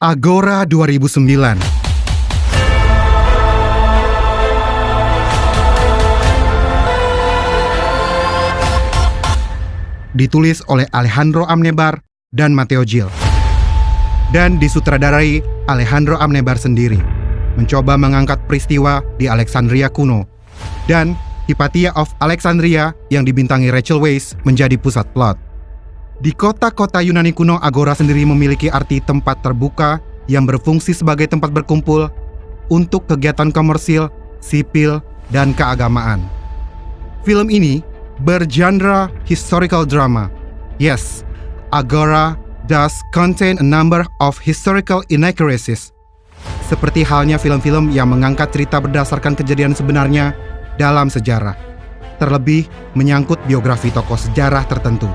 Agora 2009 Ditulis oleh Alejandro Amnebar dan Matteo Gil. Dan disutradarai Alejandro Amnebar sendiri. Mencoba mengangkat peristiwa di Alexandria kuno. Dan Hypatia of Alexandria yang dibintangi Rachel Weisz menjadi pusat plot di kota-kota Yunani kuno, Agora sendiri memiliki arti tempat terbuka yang berfungsi sebagai tempat berkumpul untuk kegiatan komersil, sipil, dan keagamaan. Film ini bergenre historical drama. Yes, Agora does contain a number of historical inaccuracies. Seperti halnya film-film yang mengangkat cerita berdasarkan kejadian sebenarnya dalam sejarah. Terlebih menyangkut biografi tokoh sejarah tertentu.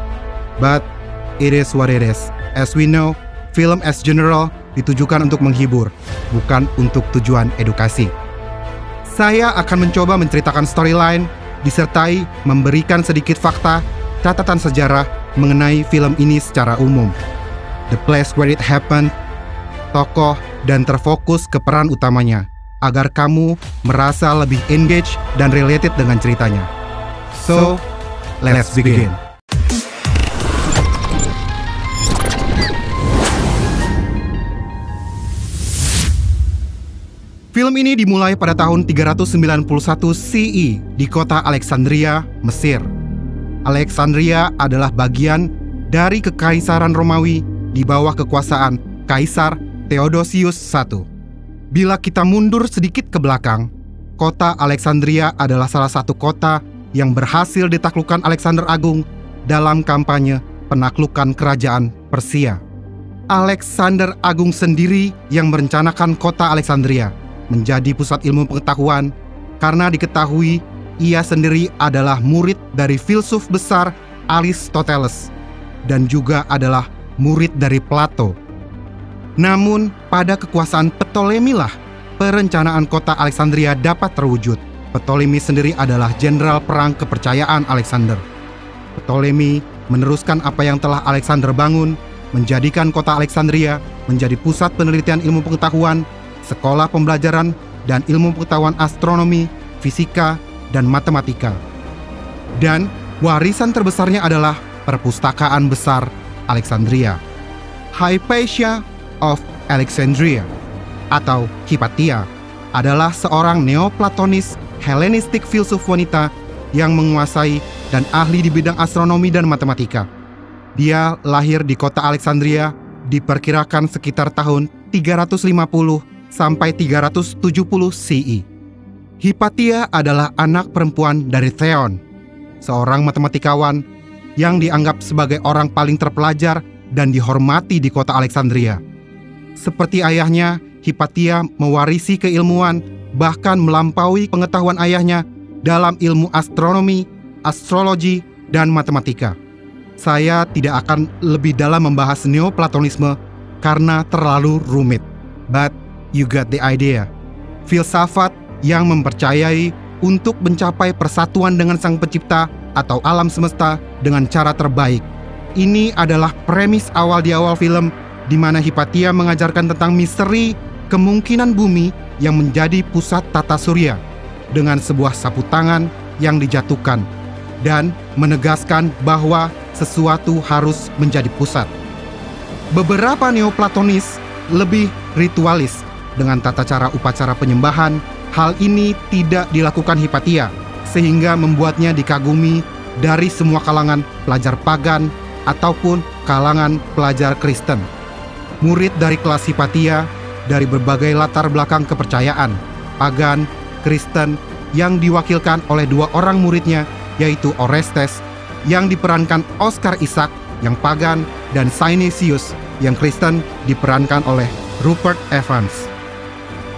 But it is what it is. As we know, film as general ditujukan untuk menghibur, bukan untuk tujuan edukasi. Saya akan mencoba menceritakan storyline, disertai memberikan sedikit fakta, catatan sejarah mengenai film ini secara umum. The place where it happened, tokoh, dan terfokus ke peran utamanya, agar kamu merasa lebih engaged dan related dengan ceritanya. So, let's begin. Film ini dimulai pada tahun 391 CE di kota Alexandria, Mesir. Alexandria adalah bagian dari Kekaisaran Romawi di bawah kekuasaan Kaisar Theodosius I. Bila kita mundur sedikit ke belakang, kota Alexandria adalah salah satu kota yang berhasil ditaklukkan Alexander Agung dalam kampanye penaklukan kerajaan Persia. Alexander Agung sendiri yang merencanakan kota Alexandria menjadi pusat ilmu pengetahuan karena diketahui ia sendiri adalah murid dari filsuf besar Aristoteles dan juga adalah murid dari Plato. Namun, pada kekuasaan Ptolemy lah perencanaan kota Alexandria dapat terwujud. Ptolemy sendiri adalah jenderal perang kepercayaan Alexander. Ptolemy meneruskan apa yang telah Alexander bangun, menjadikan kota Alexandria menjadi pusat penelitian ilmu pengetahuan sekolah pembelajaran, dan ilmu pengetahuan astronomi, fisika, dan matematika. Dan warisan terbesarnya adalah perpustakaan besar Alexandria, Hypatia of Alexandria, atau Hypatia, adalah seorang neoplatonis Hellenistik filsuf wanita yang menguasai dan ahli di bidang astronomi dan matematika. Dia lahir di kota Alexandria diperkirakan sekitar tahun 350 sampai 370 CE. Hipatia adalah anak perempuan dari Theon, seorang matematikawan yang dianggap sebagai orang paling terpelajar dan dihormati di kota Alexandria. Seperti ayahnya, Hipatia mewarisi keilmuan bahkan melampaui pengetahuan ayahnya dalam ilmu astronomi, astrologi, dan matematika. Saya tidak akan lebih dalam membahas neoplatonisme karena terlalu rumit. But You got the idea. Filsafat yang mempercayai untuk mencapai persatuan dengan Sang Pencipta atau alam semesta dengan cara terbaik. Ini adalah premis awal di awal film di mana Hipatia mengajarkan tentang misteri kemungkinan bumi yang menjadi pusat tata surya dengan sebuah sapu tangan yang dijatuhkan dan menegaskan bahwa sesuatu harus menjadi pusat. Beberapa neoplatonis lebih ritualis dengan tata cara upacara penyembahan, hal ini tidak dilakukan Hipatia, sehingga membuatnya dikagumi dari semua kalangan pelajar pagan ataupun kalangan pelajar Kristen. Murid dari kelas Hipatia dari berbagai latar belakang kepercayaan, pagan, Kristen, yang diwakilkan oleh dua orang muridnya, yaitu Orestes, yang diperankan Oscar Isaac, yang pagan, dan Synesius, yang Kristen, diperankan oleh Rupert Evans.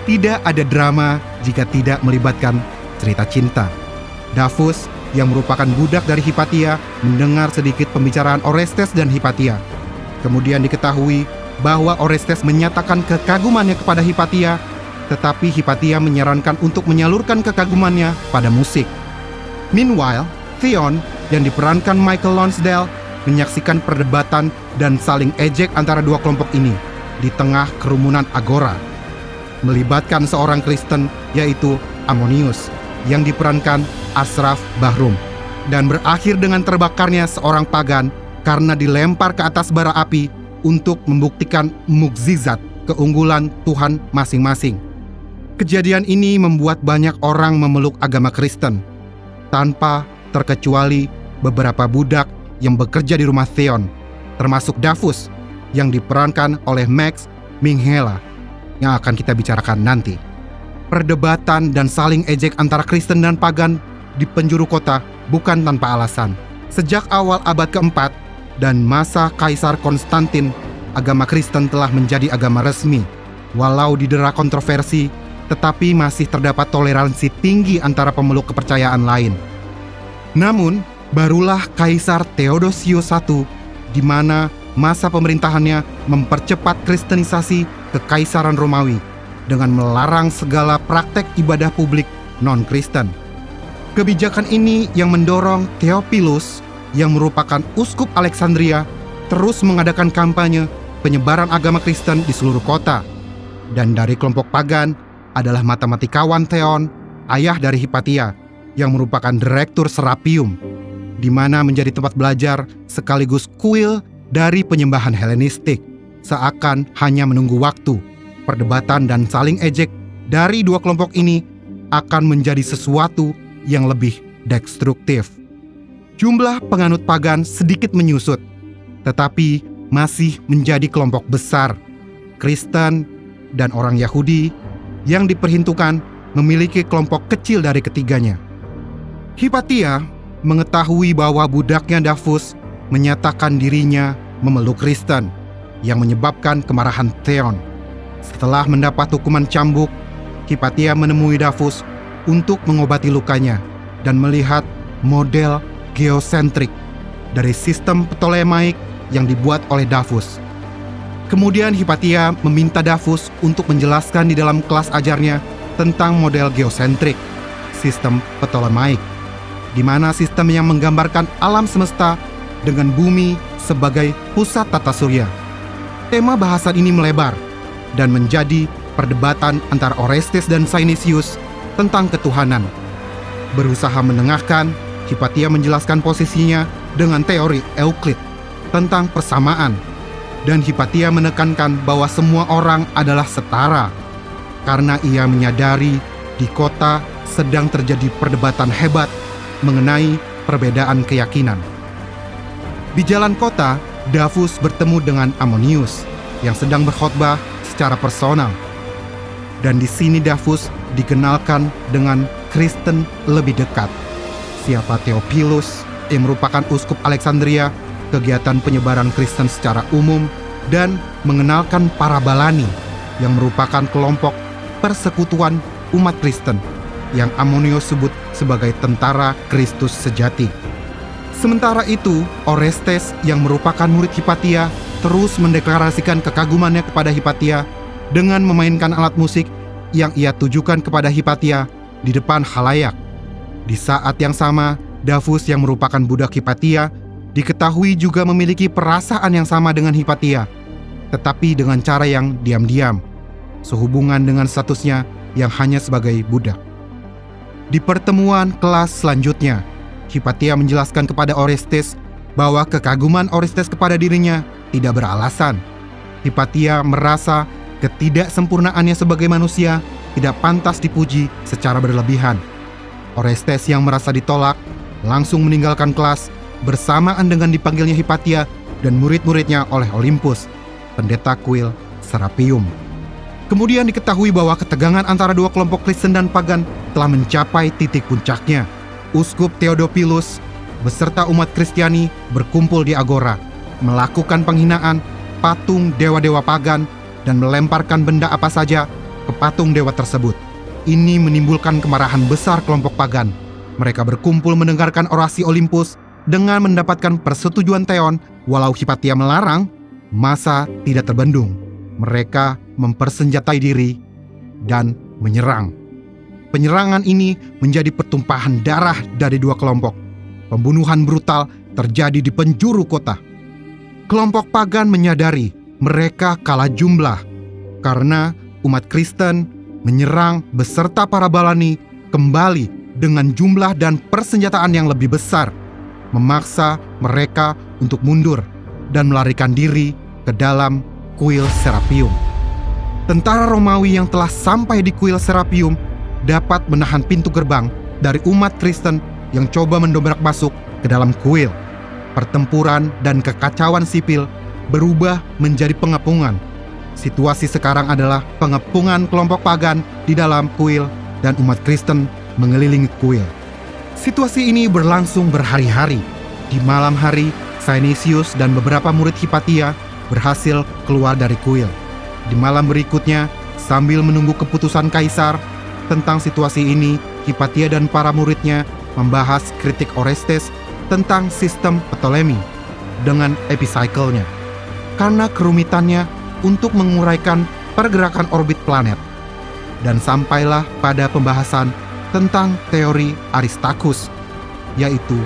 Tidak ada drama jika tidak melibatkan cerita cinta. Davos yang merupakan budak dari Hipatia mendengar sedikit pembicaraan Orestes dan Hipatia. Kemudian diketahui bahwa Orestes menyatakan kekagumannya kepada Hipatia, tetapi Hipatia menyarankan untuk menyalurkan kekagumannya pada musik. Meanwhile, Theon yang diperankan Michael Lonsdale menyaksikan perdebatan dan saling ejek antara dua kelompok ini. di tengah kerumunan agora. Melibatkan seorang Kristen yaitu Amonius yang diperankan Asraf Bahrum dan berakhir dengan terbakarnya seorang pagan karena dilempar ke atas bara api untuk membuktikan mukjizat keunggulan Tuhan masing-masing. Kejadian ini membuat banyak orang memeluk agama Kristen, tanpa terkecuali beberapa budak yang bekerja di rumah Theon, termasuk Davus yang diperankan oleh Max Minghella yang akan kita bicarakan nanti. Perdebatan dan saling ejek antara Kristen dan pagan di penjuru kota bukan tanpa alasan. Sejak awal abad keempat dan masa Kaisar Konstantin, agama Kristen telah menjadi agama resmi. Walau didera kontroversi tetapi masih terdapat toleransi tinggi antara pemeluk kepercayaan lain. Namun, barulah Kaisar Theodosius I di mana masa pemerintahannya mempercepat kristenisasi kekaisaran Romawi dengan melarang segala praktek ibadah publik non-Kristen. Kebijakan ini yang mendorong Theophilus yang merupakan uskup Alexandria terus mengadakan kampanye penyebaran agama Kristen di seluruh kota. Dan dari kelompok pagan, adalah matematikawan Theon, ayah dari Hipatia, yang merupakan direktur Serapium, di mana menjadi tempat belajar sekaligus kuil dari penyembahan Helenistik, seakan hanya menunggu waktu. Perdebatan dan saling ejek dari dua kelompok ini akan menjadi sesuatu yang lebih destruktif. Jumlah penganut pagan sedikit menyusut, tetapi masih menjadi kelompok besar. Kristen dan orang Yahudi yang diperhintukan memiliki kelompok kecil dari ketiganya. Hipatia mengetahui bahwa budaknya Davus menyatakan dirinya memeluk Kristen yang menyebabkan kemarahan Theon. Setelah mendapat hukuman cambuk, Hipatia menemui Davus untuk mengobati lukanya dan melihat model geosentrik dari sistem Ptolemaik yang dibuat oleh Davus. Kemudian Hipatia meminta Davus untuk menjelaskan di dalam kelas ajarnya tentang model geosentrik, sistem Ptolemaik, di mana sistem yang menggambarkan alam semesta dengan bumi sebagai pusat tata surya. Tema bahasan ini melebar dan menjadi perdebatan antara Orestes dan Sinisius tentang ketuhanan. Berusaha menengahkan, Hipatia menjelaskan posisinya dengan teori Euclid tentang persamaan dan Hipatia menekankan bahwa semua orang adalah setara karena ia menyadari di kota sedang terjadi perdebatan hebat mengenai perbedaan keyakinan. Di jalan kota, Davus bertemu dengan Amonius yang sedang berkhotbah secara personal. Dan di sini Davus dikenalkan dengan Kristen lebih dekat. Siapa Theophilus yang merupakan uskup Alexandria kegiatan penyebaran Kristen secara umum, dan mengenalkan para Balani yang merupakan kelompok persekutuan umat Kristen yang Amonius sebut sebagai tentara Kristus sejati. Sementara itu, Orestes yang merupakan murid Hipatia terus mendeklarasikan kekagumannya kepada Hipatia dengan memainkan alat musik yang ia tujukan kepada Hipatia di depan halayak. Di saat yang sama, Davus yang merupakan budak Hipatia diketahui juga memiliki perasaan yang sama dengan Hipatia, tetapi dengan cara yang diam-diam, sehubungan dengan statusnya yang hanya sebagai budak. Di pertemuan kelas selanjutnya, Hipatia menjelaskan kepada Orestes bahwa kekaguman Orestes kepada dirinya tidak beralasan. Hipatia merasa ketidaksempurnaannya sebagai manusia tidak pantas dipuji secara berlebihan. Orestes yang merasa ditolak langsung meninggalkan kelas bersamaan dengan dipanggilnya Hipatia dan murid-muridnya oleh Olympus, pendeta kuil Serapium. Kemudian diketahui bahwa ketegangan antara dua kelompok Kristen dan pagan telah mencapai titik puncaknya. Uskup Theodophilus beserta umat Kristiani berkumpul di Agora, melakukan penghinaan patung dewa-dewa pagan dan melemparkan benda apa saja ke patung dewa tersebut. Ini menimbulkan kemarahan besar kelompok pagan. Mereka berkumpul mendengarkan orasi Olympus dengan mendapatkan persetujuan Theon, walau Hipatia melarang, masa tidak terbendung. Mereka mempersenjatai diri dan menyerang. Penyerangan ini menjadi pertumpahan darah dari dua kelompok. Pembunuhan brutal terjadi di penjuru kota. Kelompok pagan menyadari mereka kalah jumlah karena umat Kristen menyerang beserta para balani kembali dengan jumlah dan persenjataan yang lebih besar, memaksa mereka untuk mundur dan melarikan diri ke dalam kuil Serapium. Tentara Romawi yang telah sampai di kuil Serapium dapat menahan pintu gerbang dari umat Kristen yang coba mendobrak masuk ke dalam kuil. Pertempuran dan kekacauan sipil berubah menjadi pengepungan. Situasi sekarang adalah pengepungan kelompok pagan di dalam kuil dan umat Kristen mengelilingi kuil. Situasi ini berlangsung berhari-hari. Di malam hari, Sainisius dan beberapa murid Hipatia berhasil keluar dari kuil. Di malam berikutnya, sambil menunggu keputusan kaisar tentang situasi ini, Hipatia dan para muridnya membahas kritik Orestes tentang sistem Ptolemy dengan epicycle-nya. Karena kerumitannya untuk menguraikan pergerakan orbit planet. Dan sampailah pada pembahasan tentang teori Aristarchus, yaitu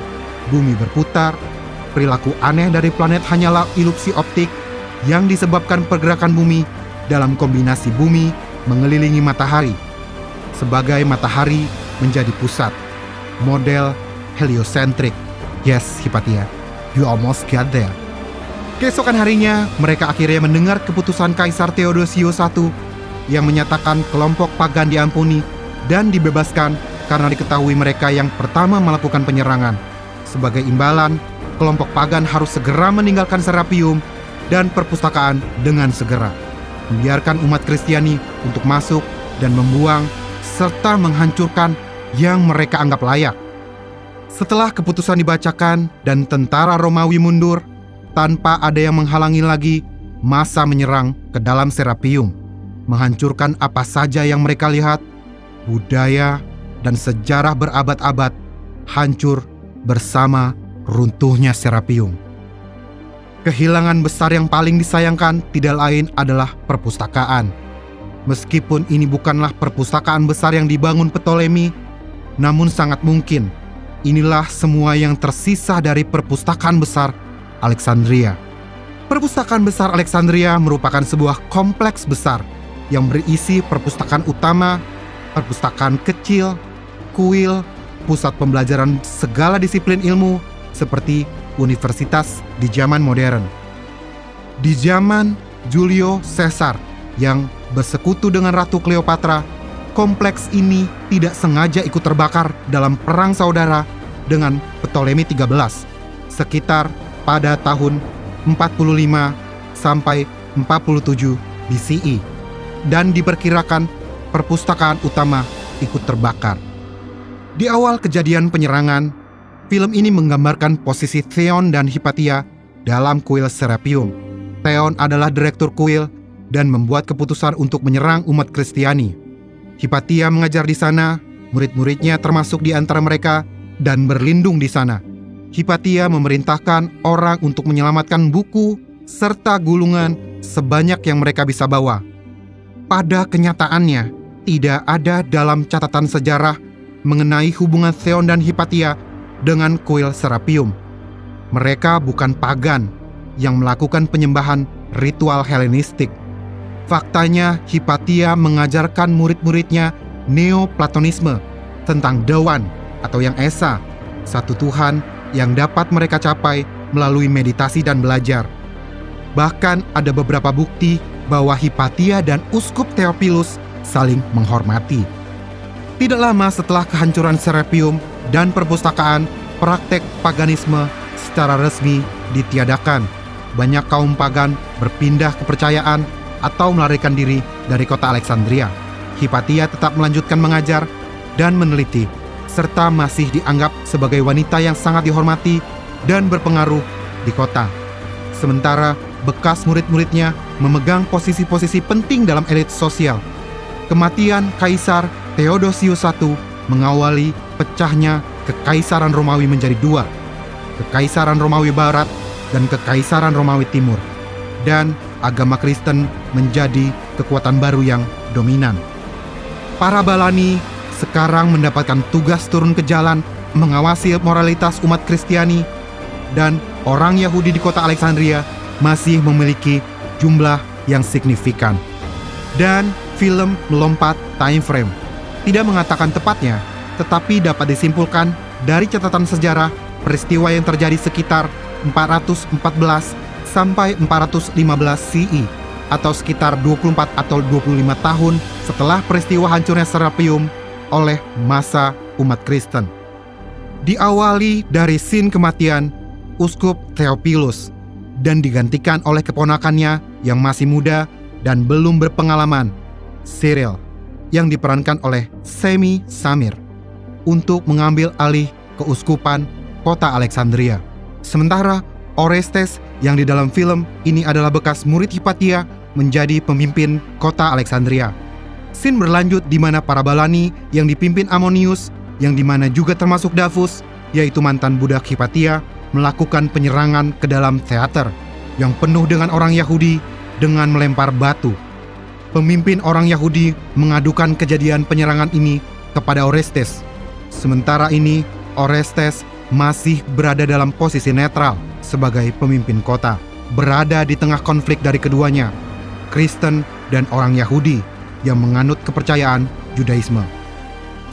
bumi berputar, perilaku aneh dari planet hanyalah ilusi optik yang disebabkan pergerakan bumi dalam kombinasi bumi mengelilingi matahari sebagai matahari menjadi pusat. Model heliocentric. Yes, Hipatia, you almost got there. Keesokan harinya, mereka akhirnya mendengar keputusan Kaisar Theodosius I yang menyatakan kelompok pagan diampuni dan dibebaskan karena diketahui mereka yang pertama melakukan penyerangan. Sebagai imbalan, kelompok pagan harus segera meninggalkan Serapium dan perpustakaan dengan segera membiarkan umat Kristiani untuk masuk dan membuang serta menghancurkan yang mereka anggap layak. Setelah keputusan dibacakan dan tentara Romawi mundur, tanpa ada yang menghalangi lagi, masa menyerang ke dalam Serapium, menghancurkan apa saja yang mereka lihat, budaya dan sejarah berabad-abad hancur bersama runtuhnya Serapium. Kehilangan besar yang paling disayangkan tidak lain adalah perpustakaan. Meskipun ini bukanlah perpustakaan besar yang dibangun Ptolemy, namun sangat mungkin inilah semua yang tersisa dari perpustakaan besar Alexandria. Perpustakaan besar Alexandria merupakan sebuah kompleks besar yang berisi perpustakaan utama, perpustakaan kecil, kuil, pusat pembelajaran segala disiplin ilmu seperti universitas di zaman modern. Di zaman Julio Caesar yang bersekutu dengan Ratu Cleopatra, kompleks ini tidak sengaja ikut terbakar dalam perang saudara dengan Ptolemy 13 sekitar pada tahun 45 sampai 47 BCE dan diperkirakan perpustakaan utama ikut terbakar. Di awal kejadian penyerangan, Film ini menggambarkan posisi Theon dan Hipatia dalam kuil Serapium. Theon adalah direktur kuil dan membuat keputusan untuk menyerang umat Kristiani. Hipatia mengajar di sana, murid-muridnya termasuk di antara mereka, dan berlindung di sana. Hipatia memerintahkan orang untuk menyelamatkan buku serta gulungan sebanyak yang mereka bisa bawa. Pada kenyataannya, tidak ada dalam catatan sejarah mengenai hubungan Theon dan Hipatia dengan kuil Serapium. Mereka bukan pagan yang melakukan penyembahan ritual Helenistik. Faktanya, Hipatia mengajarkan murid-muridnya Neoplatonisme tentang Dewan atau yang Esa, satu Tuhan yang dapat mereka capai melalui meditasi dan belajar. Bahkan ada beberapa bukti bahwa Hipatia dan Uskup Theophilus saling menghormati. Tidak lama setelah kehancuran Serapium, dan perpustakaan, praktek paganisme secara resmi ditiadakan. Banyak kaum pagan berpindah kepercayaan atau melarikan diri dari kota Alexandria. Hipatia tetap melanjutkan mengajar dan meneliti, serta masih dianggap sebagai wanita yang sangat dihormati dan berpengaruh di kota. Sementara bekas murid-muridnya memegang posisi-posisi penting dalam elit sosial. Kematian Kaisar Theodosius I mengawali pecahnya Kekaisaran Romawi menjadi dua, Kekaisaran Romawi Barat dan Kekaisaran Romawi Timur, dan agama Kristen menjadi kekuatan baru yang dominan. Para Balani sekarang mendapatkan tugas turun ke jalan mengawasi moralitas umat Kristiani dan orang Yahudi di kota Alexandria masih memiliki jumlah yang signifikan. Dan film melompat time frame. Tidak mengatakan tepatnya, tetapi dapat disimpulkan dari catatan sejarah peristiwa yang terjadi sekitar 414 sampai 415 CE atau sekitar 24 atau 25 tahun setelah peristiwa hancurnya Serapium oleh masa umat Kristen. Diawali dari sin kematian Uskup Theophilus dan digantikan oleh keponakannya yang masih muda dan belum berpengalaman, Cyril, yang diperankan oleh Semi Samir untuk mengambil alih keuskupan kota Alexandria. Sementara Orestes yang di dalam film ini adalah bekas murid Hipatia menjadi pemimpin kota Alexandria. Scene berlanjut di mana para Balani yang dipimpin Amonius, yang di mana juga termasuk Davus, yaitu mantan budak Hipatia, melakukan penyerangan ke dalam teater yang penuh dengan orang Yahudi dengan melempar batu. Pemimpin orang Yahudi mengadukan kejadian penyerangan ini kepada Orestes. Sementara ini, Orestes masih berada dalam posisi netral sebagai pemimpin kota, berada di tengah konflik dari keduanya, Kristen, dan orang Yahudi yang menganut kepercayaan Judaisme.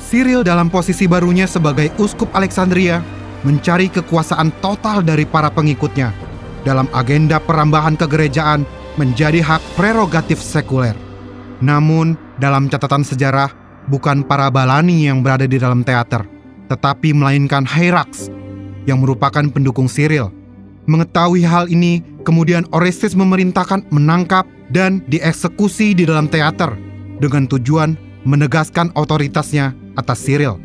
Cyril dalam posisi barunya sebagai uskup Alexandria mencari kekuasaan total dari para pengikutnya dalam agenda perambahan kegerejaan menjadi hak prerogatif sekuler. Namun, dalam catatan sejarah, bukan para Balani yang berada di dalam teater, tetapi melainkan Hyrax yang merupakan pendukung Cyril. Mengetahui hal ini, kemudian Orestes memerintahkan menangkap dan dieksekusi di dalam teater dengan tujuan menegaskan otoritasnya atas Cyril.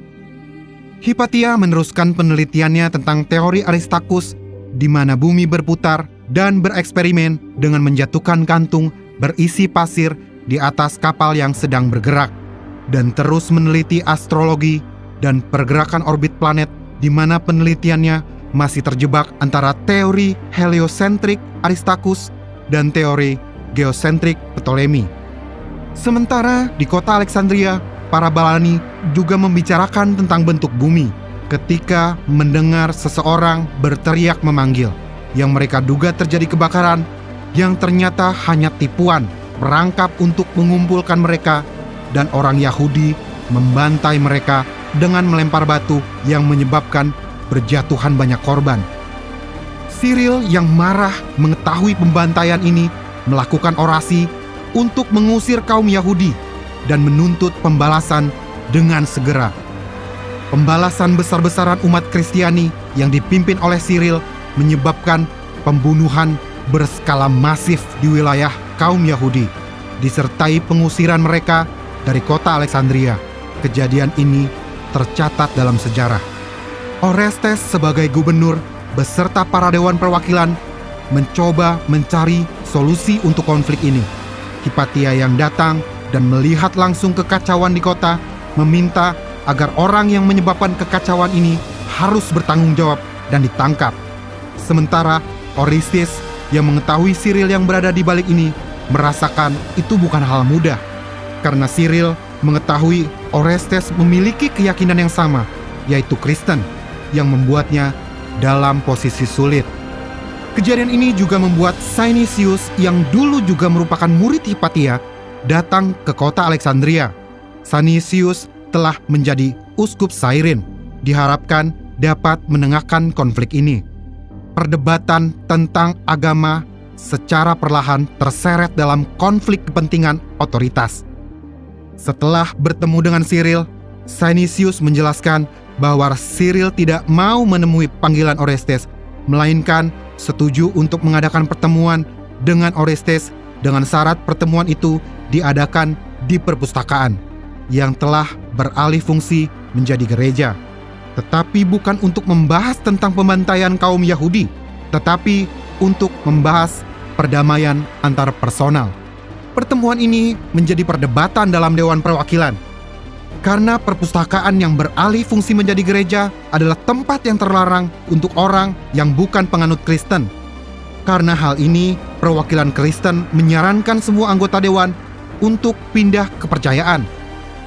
Hipatia meneruskan penelitiannya tentang teori Aristarchus di mana bumi berputar dan bereksperimen dengan menjatuhkan kantung berisi pasir di atas kapal yang sedang bergerak dan terus meneliti astrologi dan pergerakan orbit planet di mana penelitiannya masih terjebak antara teori heliosentrik Aristarchus dan teori geosentrik Ptolemy. Sementara di kota Alexandria, para Balani juga membicarakan tentang bentuk bumi ketika mendengar seseorang berteriak memanggil yang mereka duga terjadi kebakaran yang ternyata hanya tipuan merangkap untuk mengumpulkan mereka dan orang Yahudi membantai mereka dengan melempar batu yang menyebabkan berjatuhan banyak korban. Cyril yang marah mengetahui pembantaian ini melakukan orasi untuk mengusir kaum Yahudi dan menuntut pembalasan dengan segera. Pembalasan besar-besaran umat Kristiani yang dipimpin oleh Cyril menyebabkan pembunuhan berskala masif di wilayah kaum Yahudi, disertai pengusiran mereka dari kota Alexandria. Kejadian ini tercatat dalam sejarah. Orestes sebagai gubernur beserta para dewan perwakilan mencoba mencari solusi untuk konflik ini. Hipatia yang datang dan melihat langsung kekacauan di kota meminta agar orang yang menyebabkan kekacauan ini harus bertanggung jawab dan ditangkap. Sementara Orestes yang mengetahui Cyril yang berada di balik ini merasakan itu bukan hal mudah. Karena Cyril mengetahui Orestes memiliki keyakinan yang sama, yaitu Kristen, yang membuatnya dalam posisi sulit. Kejadian ini juga membuat Sinisius yang dulu juga merupakan murid Hipatia datang ke kota Alexandria. Sinisius telah menjadi uskup Sairin, diharapkan dapat menengahkan konflik ini. Perdebatan tentang agama secara perlahan terseret dalam konflik kepentingan otoritas. Setelah bertemu dengan Cyril, Sinisius menjelaskan bahwa Cyril tidak mau menemui panggilan Orestes, melainkan setuju untuk mengadakan pertemuan dengan Orestes dengan syarat pertemuan itu diadakan di perpustakaan yang telah beralih fungsi menjadi gereja. Tetapi bukan untuk membahas tentang pembantaian kaum Yahudi, tetapi untuk membahas perdamaian antar personal. Pertemuan ini menjadi perdebatan dalam Dewan Perwakilan karena perpustakaan yang beralih fungsi menjadi gereja adalah tempat yang terlarang untuk orang yang bukan penganut Kristen. Karena hal ini, perwakilan Kristen menyarankan semua anggota dewan untuk pindah kepercayaan.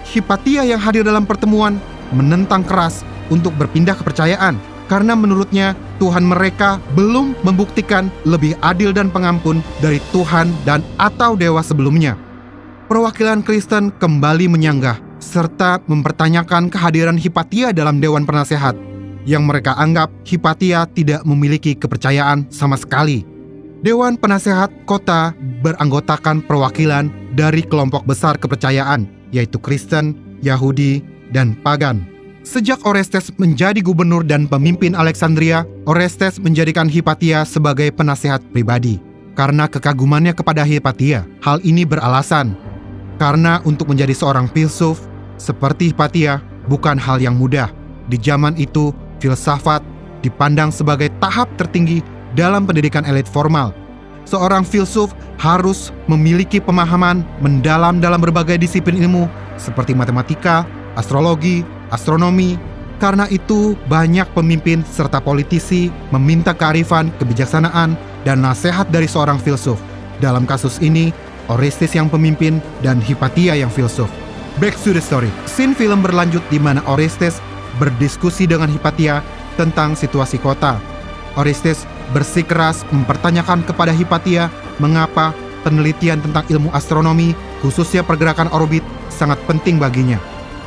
Hipatia yang hadir dalam pertemuan menentang keras untuk berpindah kepercayaan karena menurutnya Tuhan mereka belum membuktikan lebih adil dan pengampun dari Tuhan dan atau dewa sebelumnya. Perwakilan Kristen kembali menyanggah serta mempertanyakan kehadiran Hipatia dalam Dewan Penasehat yang mereka anggap Hipatia tidak memiliki kepercayaan sama sekali. Dewan Penasehat Kota beranggotakan perwakilan dari kelompok besar kepercayaan, yaitu Kristen, Yahudi, dan Pagan. Sejak Orestes menjadi gubernur dan pemimpin Alexandria, Orestes menjadikan Hipatia sebagai penasehat pribadi. Karena kekagumannya kepada Hipatia, hal ini beralasan. Karena untuk menjadi seorang filsuf, seperti Hipatia, bukan hal yang mudah. Di zaman itu, filsafat dipandang sebagai tahap tertinggi dalam pendidikan elit formal. Seorang filsuf harus memiliki pemahaman mendalam dalam berbagai disiplin ilmu seperti matematika, astrologi, astronomi. Karena itu, banyak pemimpin serta politisi meminta kearifan, kebijaksanaan, dan nasihat dari seorang filsuf. Dalam kasus ini, Orestes yang pemimpin dan Hipatia yang filsuf. Back to the story. Scene film berlanjut di mana Orestes berdiskusi dengan Hipatia tentang situasi kota. Orestes bersikeras mempertanyakan kepada Hipatia mengapa penelitian tentang ilmu astronomi, khususnya pergerakan orbit, sangat penting baginya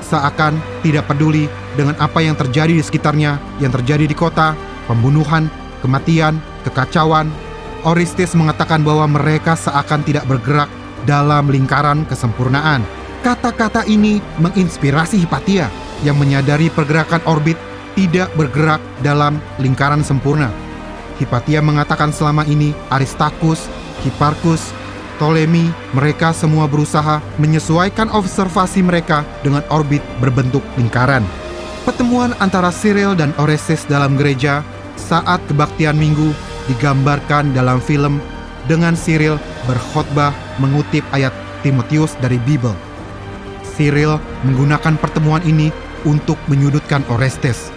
seakan tidak peduli dengan apa yang terjadi di sekitarnya, yang terjadi di kota, pembunuhan, kematian, kekacauan. Orestes mengatakan bahwa mereka seakan tidak bergerak dalam lingkaran kesempurnaan. Kata-kata ini menginspirasi Hipatia yang menyadari pergerakan orbit tidak bergerak dalam lingkaran sempurna. Hipatia mengatakan selama ini Aristarchus, Hipparchus, Ptolemy, mereka semua berusaha menyesuaikan observasi mereka dengan orbit berbentuk lingkaran. Pertemuan antara Cyril dan Orestes dalam gereja saat kebaktian minggu digambarkan dalam film dengan Cyril berkhotbah mengutip ayat Timotius dari Bible. Cyril menggunakan pertemuan ini untuk menyudutkan Orestes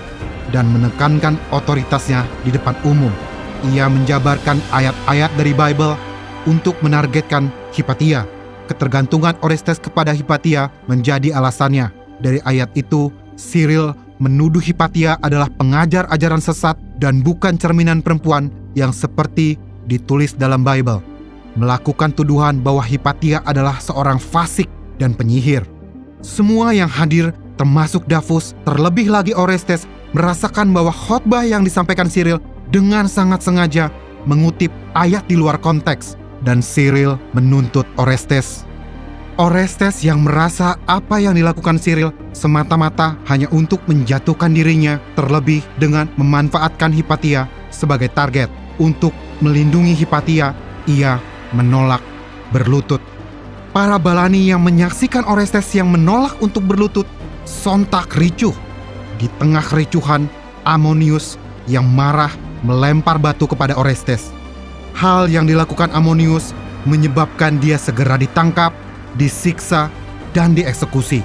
dan menekankan otoritasnya di depan umum. Ia menjabarkan ayat-ayat dari Bible untuk menargetkan Hipatia. Ketergantungan Orestes kepada Hipatia menjadi alasannya. Dari ayat itu, Cyril menuduh Hipatia adalah pengajar ajaran sesat dan bukan cerminan perempuan yang seperti ditulis dalam Bible. Melakukan tuduhan bahwa Hipatia adalah seorang fasik dan penyihir. Semua yang hadir, termasuk Davus, terlebih lagi Orestes, merasakan bahwa khotbah yang disampaikan Cyril dengan sangat sengaja mengutip ayat di luar konteks dan Cyril menuntut Orestes. Orestes yang merasa apa yang dilakukan Cyril semata-mata hanya untuk menjatuhkan dirinya terlebih dengan memanfaatkan Hipatia sebagai target untuk melindungi Hipatia, ia menolak berlutut. Para balani yang menyaksikan Orestes yang menolak untuk berlutut sontak ricuh. Di tengah kericuhan, Amonius yang marah melempar batu kepada Orestes. Hal yang dilakukan Amonius menyebabkan dia segera ditangkap, disiksa, dan dieksekusi.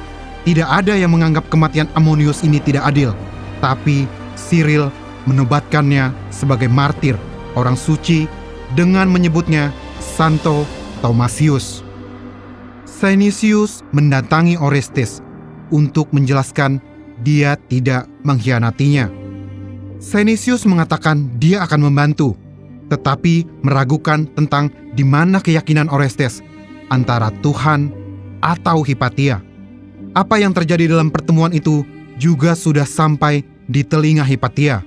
Tidak ada yang menganggap kematian Amonius ini tidak adil, tapi Cyril menobatkannya sebagai martir, orang suci, dengan menyebutnya Santo Thomasius. Senisius mendatangi Orestes untuk menjelaskan dia tidak mengkhianatinya. Senisius mengatakan dia akan membantu, tetapi meragukan tentang di mana keyakinan Orestes antara Tuhan atau Hipatia. Apa yang terjadi dalam pertemuan itu juga sudah sampai di telinga Hipatia.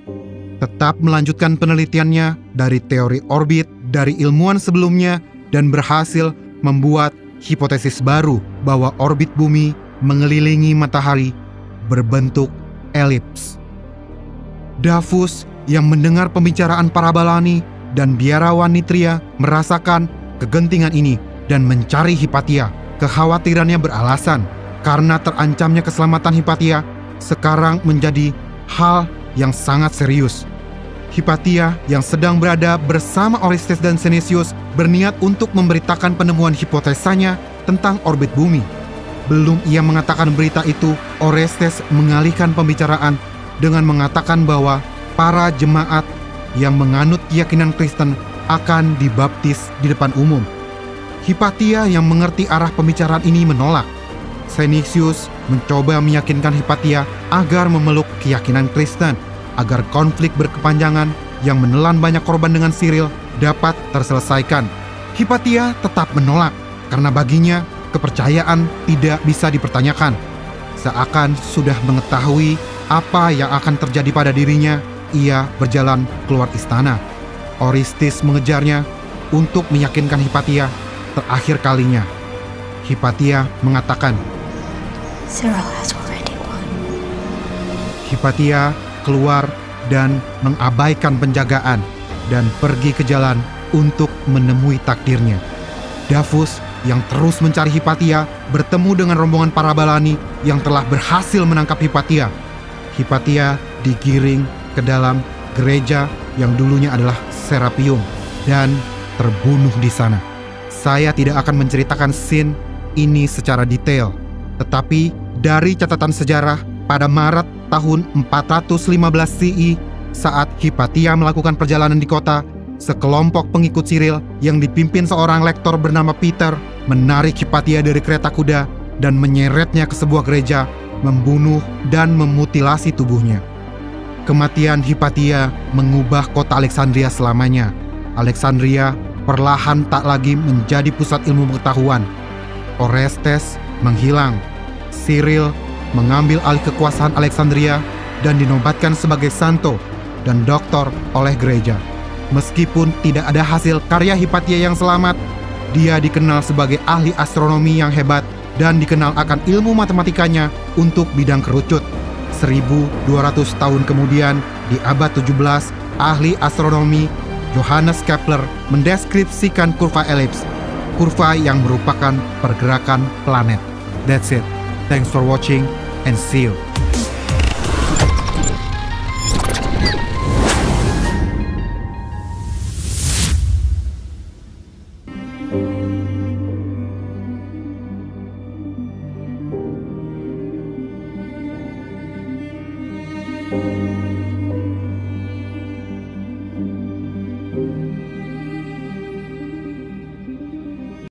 Tetap melanjutkan penelitiannya dari teori orbit dari ilmuwan sebelumnya dan berhasil membuat hipotesis baru bahwa orbit bumi mengelilingi matahari berbentuk elips. Davus yang mendengar pembicaraan para balani dan biarawan Nitria merasakan kegentingan ini dan mencari Hipatia. Kekhawatirannya beralasan karena terancamnya keselamatan Hipatia sekarang menjadi hal yang sangat serius. Hipatia yang sedang berada bersama Orestes dan Senesius berniat untuk memberitakan penemuan hipotesanya tentang orbit bumi. Belum ia mengatakan berita itu, Orestes mengalihkan pembicaraan dengan mengatakan bahwa para jemaat yang menganut keyakinan Kristen akan dibaptis di depan umum. Hipatia yang mengerti arah pembicaraan ini menolak. Senisius mencoba meyakinkan Hipatia agar memeluk keyakinan Kristen, agar konflik berkepanjangan yang menelan banyak korban dengan Cyril dapat terselesaikan. Hipatia tetap menolak karena baginya kepercayaan tidak bisa dipertanyakan. Seakan sudah mengetahui apa yang akan terjadi pada dirinya, ia berjalan keluar istana. Oristis mengejarnya untuk meyakinkan Hipatia terakhir kalinya. Hipatia mengatakan, Cyril has already won. Hipatia keluar dan mengabaikan penjagaan dan pergi ke jalan untuk menemui takdirnya. Davus yang terus mencari Hipatia bertemu dengan rombongan para balani yang telah berhasil menangkap Hipatia. Hipatia digiring ke dalam gereja yang dulunya adalah Serapium dan terbunuh di sana. Saya tidak akan menceritakan scene ini secara detail, tetapi dari catatan sejarah pada Maret tahun 415 CE saat Hipatia melakukan perjalanan di kota, sekelompok pengikut Cyril yang dipimpin seorang lektor bernama Peter menarik Hipatia dari kereta kuda dan menyeretnya ke sebuah gereja, membunuh dan memutilasi tubuhnya. Kematian Hipatia mengubah kota Alexandria selamanya. Alexandria perlahan tak lagi menjadi pusat ilmu pengetahuan. Orestes menghilang. Cyril mengambil alih kekuasaan Alexandria dan dinobatkan sebagai santo dan doktor oleh gereja. Meskipun tidak ada hasil karya Hipatia yang selamat, dia dikenal sebagai ahli astronomi yang hebat dan dikenal akan ilmu matematikanya untuk bidang kerucut. 1200 tahun kemudian, di abad 17, ahli astronomi Johannes Kepler mendeskripsikan kurva elips, kurva yang merupakan pergerakan planet. That's it. Thanks for watching and see you.